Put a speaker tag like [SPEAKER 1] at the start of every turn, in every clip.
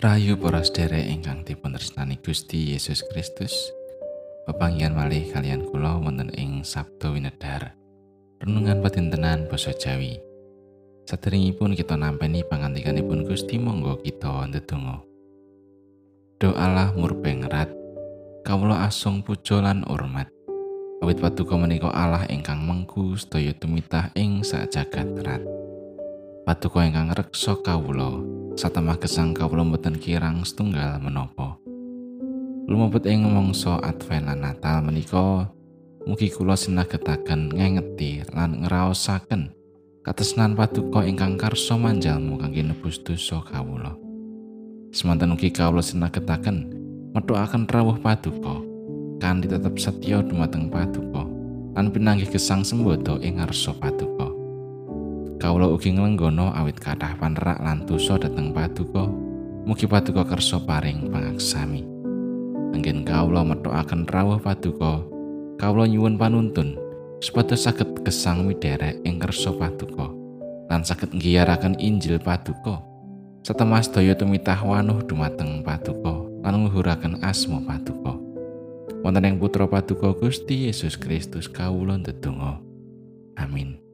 [SPEAKER 1] Rayu para sedherek ingkang dipun tresnani Gusti Yesus Kristus. Pepanggihan malih kalian kula wonten ing Sabda Winedhar. Renungan patintenan basa Jawi. Saderengipun kita nampeni pangantikanipun Gusti monggo kita ndedonga. Doalah murbeng rat, kawula asung puja lan hormat. Awit paduka menika Allah ingkang mengku sedaya tumitah ing sak jagat rat. Paduka ingkang reksa kawula satemah gesang kawula mboten kirang setunggal menapa. Lumebet ing mangsa Advent lan Natal menika mugi kula sinagetaken ngengeti lan ngraosaken katresnan paduka ingkang karsa manjalmu kangge nebus dosa kawula. Semanten ugi kawula sinagetaken methukaken rawuh paduka kanthi tetep setya dumateng paduka lan pinanggih gesang sembodo ing ngarsa paduka. Kawula ugi nglenggono awit kathah panerak lan dosa dhateng paduka. Mugi paduka kersa paring pangaksami. Anggen kawula methokaken rawuh paduka, kawula nyuwun panuntun supados saged gesang miderek ing kersa paduka lan saged nggiyaraken Injil paduka. Setemas daya tumitah wanuh dumateng paduka lan ngluhuraken asma paduka. Wonten ing putra paduka Gusti Yesus Kristus kawula ndedonga. Amin.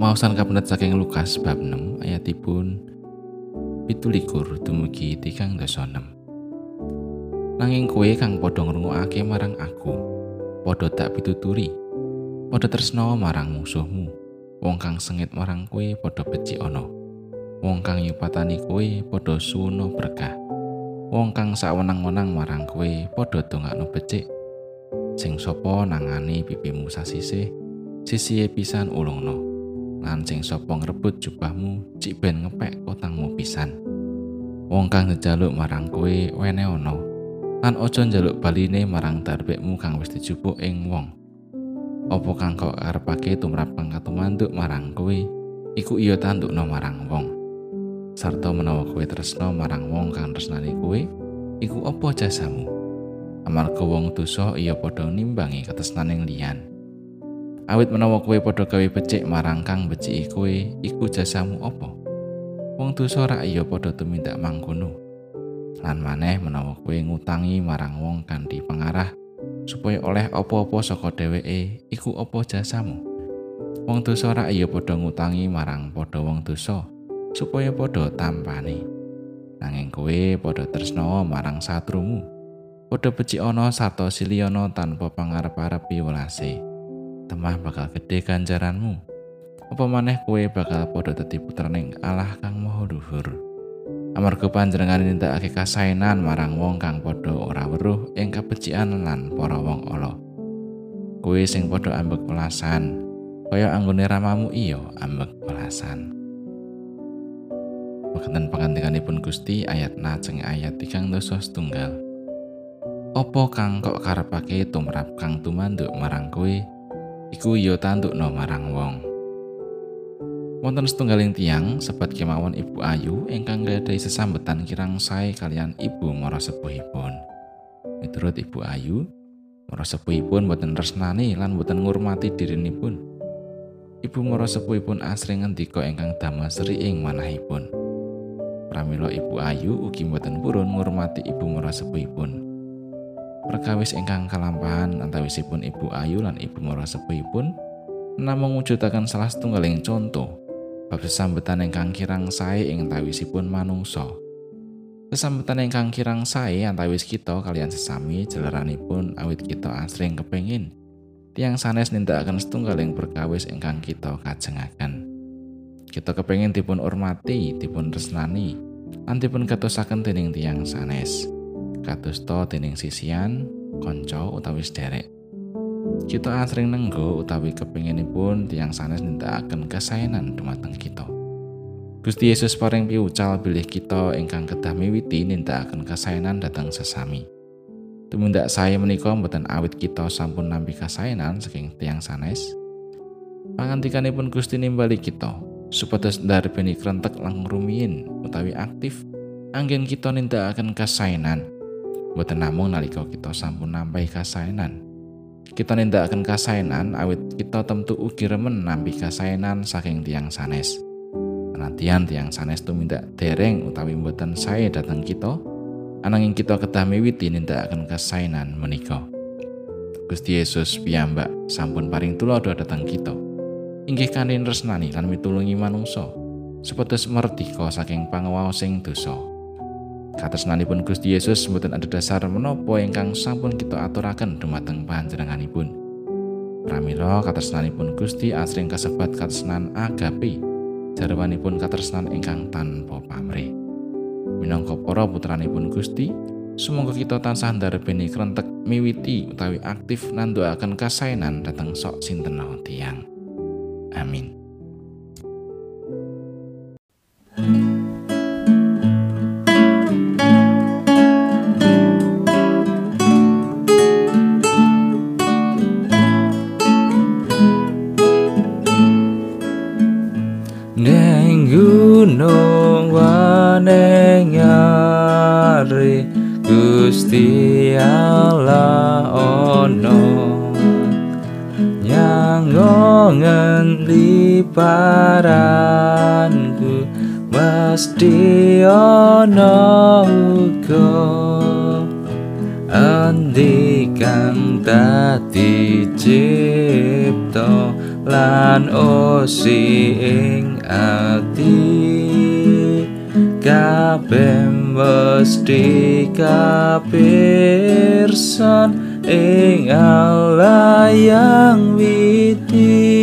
[SPEAKER 1] Maosan kapendet saking Lukas bab 6 ayatipun pitulikur dumugi tigang dasa enam. Nanging kue kang padha ngrungokake marang aku, padha tak pituturi, padha tresna marang musuhmu, wong kang sengit marang kue padha becik ana. Wong kang nyupatani kue padha suno berkah. Wong kang sawenang-wenang marang kue padha dongakno becik. Sing sapa nangani pipimu sasisih, sisihe pisan ulungno. Lan sing sapa ngrebut jubahmu cik ben ngepek kotangmu pisan. Wong kang njaluk marang kowe wene ana lan aja njaluk baline marang darbekmu kang wis dijupuk ing wong. Apa kang kok arepake tumrap kang katumanduk marang kowe iku iya tandukno marang wong. Sarta menawa kowe tresno marang wong kang tresnani kowe iku apa jasamu? Amarga wong dosa iya padha nimbangi ketresnaning liyan Awit menawa kowe padha gawe becik marang kang beciki kowe, iku jasamu apa? Wong dosa ora iya padha tumindak mangkono. Lan maneh menawa kowe ngutangi marang wong kanthi pengarah supaya oleh apa-apa saka dheweke, iku apa jasamu? Wong dosa ora iya padha ngutangi marang padha wong dosa supaya padha tampane. Nanging kowe padha tresna marang satrumu. Padha becik ana sarta siliyana tanpa pangarep-arep welase. Temah bakal gede ganjaranmu. Apa maneh kue bakal padha dadi putraning Allah kang Maha Luhur. Amarga panjenengan nindakake kasainan marang wong kang padha ora weruh ing kabecikan lan para wong ala. Kue sing padha ambek welasan, kaya anggone ramamu iya ambek welasan. Mekaten pangandikanipun Gusti ayat najeng ayat tigang dosa setunggal. Opo kang kok karepake tumrap kang tumanduk marang kowe iku ya tandukno marang wong. Wonten setunggaling tiang sebat kemawon Ibu Ayu ingkang gadhahi sesambetan kirang sae kalian Ibu Mara sepuhipun. Miturut Ibu Ayu, Mara sepuhipun boten resnani lan boten ngurmati dirinipun. Ibu Mara sepuhipun asring ngendika ingkang damel seri ing manahipun. Pramila Ibu Ayu ugi boten purun ngurmati Ibu Mara sepuhipun. Perkawis ingkang kalampahan antawisipun Ibu Ayu lan Ibu Mora sepuhipun namung mujudaken salah setunggaling contoh bab sesambetan ingkang kirang sae ing antawisipun manungsa. Sesambetan ingkang kirang sae antawis kita kalian sesami jeleranipun awit kita asring kepengin tiang sanes nindakaken setunggaling perkawis ingkang kita kajengaken. Kita kepengin dipun hormati, dipun resnani, lan dipun katosaken dening tiang sanes. Kadosta dening sisian, kanca utawi sederek. Kita asring nenggo utawi kepinginipun tiang sanes nindakaken kesaenan dumateng kita. Gusti Yesus paring piucal bilih kita ingkang kedah miwiti nindakaken kesaenan dhateng sesami. Tumindak saya menika mboten awit kita sampun nampi kasaenan saking tiang sanes. Pangantikanipun Gusti nimbali kita supados ndarbeni krentek lang utawi aktif anggen kita nindakaken kasaenan Mboten namung nalika kita sampun nampi kasainan. Kita nindakaken kasainan awit kita tentu ugi remen nampi kasainan saking tiang sanes. Penantian tiang sanes tumindak dereng utawi mboten sae dateng kita, ananging kita kedah miwiti nindakaken kasainan menika. Gusti Yesus piyambak sampun paring tulodo dateng kita. Inggih kanthi resnani lan mitulungi manungsa, supados merdika saking pangawaosing dosa. Katresnanipun Gusti Yesus mboten ada dasar menapa ingkang sampun kita aturaken dumateng panjenenganipun. Pramila katresnanipun Gusti asring kasebat katresnan agape jarwanipun katresnan ingkang tanpa pamrih. Minangka para putranipun Gusti, sumangga kita tansah ndarbeni krentek miwiti utawi aktif nanduaken kasainan dhateng sok sinten tiyang. Amin.
[SPEAKER 2] Wanengari Gusti Allah ono. Nyangongen liparanku mesti ono uga. Andi kang dadi cipta lan osi ing ati. Kabeh mesti kapirsan ing Allah yang witi